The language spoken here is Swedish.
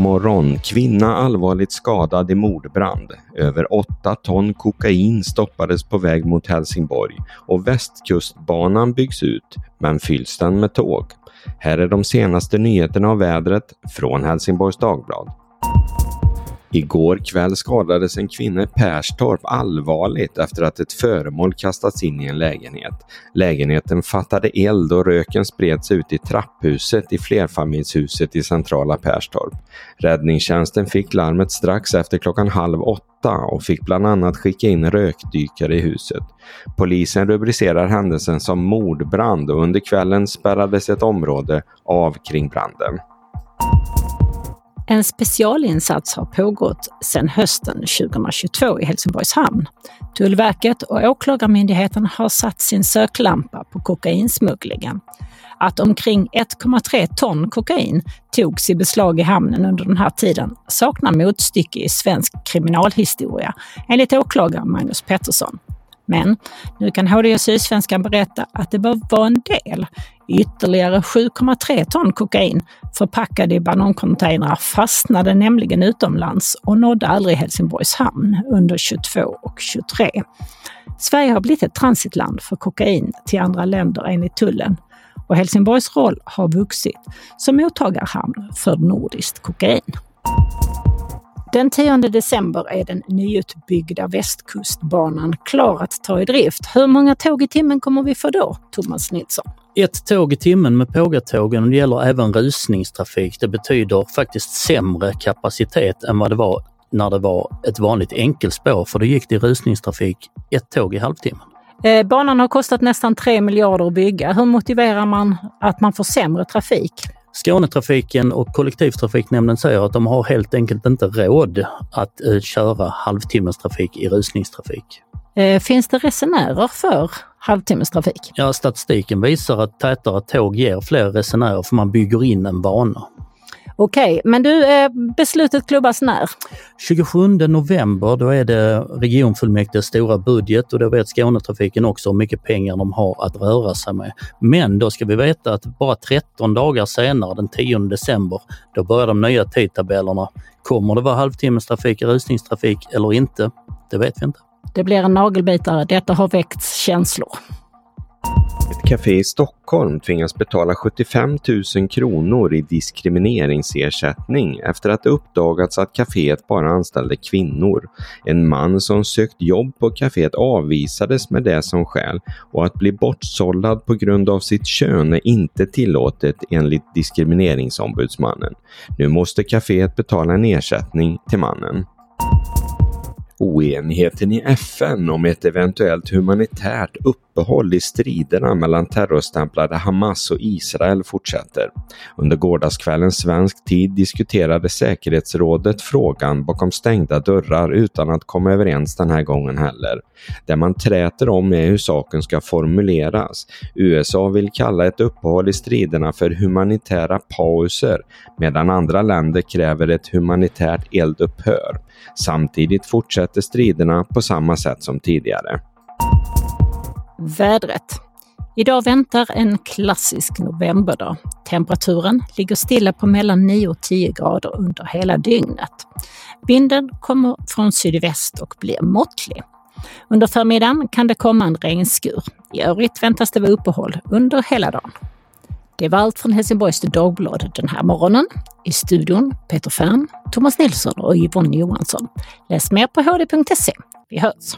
morgon. Kvinna allvarligt skadad i mordbrand. Över 8 ton kokain stoppades på väg mot Helsingborg och Västkustbanan byggs ut, men fylls den med tåg? Här är de senaste nyheterna av vädret från Helsingborgs Dagblad. Igår kväll skadades en kvinna i Perstorp allvarligt efter att ett föremål kastats in i en lägenhet. Lägenheten fattade eld och röken spreds ut i trapphuset i flerfamiljshuset i centrala Perstorp. Räddningstjänsten fick larmet strax efter klockan halv åtta och fick bland annat skicka in rökdykare i huset. Polisen rubricerar händelsen som mordbrand och under kvällen spärrades ett område av kring branden. En specialinsats har pågått sedan hösten 2022 i Helsingborgs hamn. Tullverket och Åklagarmyndigheten har satt sin söklampa på kokainsmugglingen. Att omkring 1,3 ton kokain togs i beslag i hamnen under den här tiden saknar motstycke i svensk kriminalhistoria, enligt åklagare Magnus Pettersson. Men nu kan HD och Sydsvenskan berätta att det bör vara en del. Ytterligare 7,3 ton kokain förpackade i banancontainrar fastnade nämligen utomlands och nådde aldrig Helsingborgs hamn under 22 och 23. Sverige har blivit ett transitland för kokain till andra länder enligt tullen och Helsingborgs roll har vuxit som mottagarhamn för nordiskt kokain. Den 10 december är den nyutbyggda Västkustbanan klar att ta i drift. Hur många tåg i timmen kommer vi få då, Thomas Nilsson? Ett tåg i timmen med pågatågen. Det gäller även rusningstrafik. Det betyder faktiskt sämre kapacitet än vad det var när det var ett vanligt enkelspår, för då gick det i rusningstrafik ett tåg i halvtimmen. Eh, banan har kostat nästan 3 miljarder att bygga. Hur motiverar man att man får sämre trafik? Skånetrafiken och kollektivtrafiknämnden säger att de har helt enkelt inte råd att eh, köra halvtimmestrafik i rusningstrafik. Eh, finns det resenärer för halvtimmestrafik? Ja, statistiken visar att tätare tåg ger fler resenärer för man bygger in en bana. Okej, men du, eh, beslutet klubbas när? 27 november, då är det regionfullmäktiges stora budget och då vet Skånetrafiken också hur mycket pengar de har att röra sig med. Men då ska vi veta att bara 13 dagar senare, den 10 december, då börjar de nya tidtabellerna. Kommer det vara halvtimmestrafik rusningstrafik eller inte? Det vet vi inte. Det blir en nagelbitare. Detta har väckt känslor. Ett café i Stockholm tvingas betala 75 000 kronor i diskrimineringsersättning efter att det uppdagats att kaféet bara anställde kvinnor. En man som sökt jobb på kaféet avvisades med det som skäl och att bli bortsållad på grund av sitt kön är inte tillåtet enligt diskrimineringsombudsmannen. Nu måste kaféet betala en ersättning till mannen. Oenigheten i FN om ett eventuellt humanitärt uppehåll i striderna mellan terrorstämplade Hamas och Israel fortsätter. Under gårdagskvällens svensk tid diskuterade säkerhetsrådet frågan bakom stängda dörrar utan att komma överens den här gången heller. Det man träter om är hur saken ska formuleras. USA vill kalla ett uppehåll i striderna för humanitära pauser medan andra länder kräver ett humanitärt eldupphör. Samtidigt fortsätter striderna på samma sätt som tidigare. Vädret. Idag väntar en klassisk novemberdag. Temperaturen ligger stilla på mellan 9 och 10 grader under hela dygnet. Vinden kommer från sydväst och blir måttlig. Under förmiddagen kan det komma en regnskur. I övrigt väntas det vara uppehåll under hela dagen. Det var allt från Helsingborgs Dagblad den här morgonen. I studion Peter Färm, Thomas Nilsson och Yvonne Johansson. Läs mer på hd.se. Vi hörs!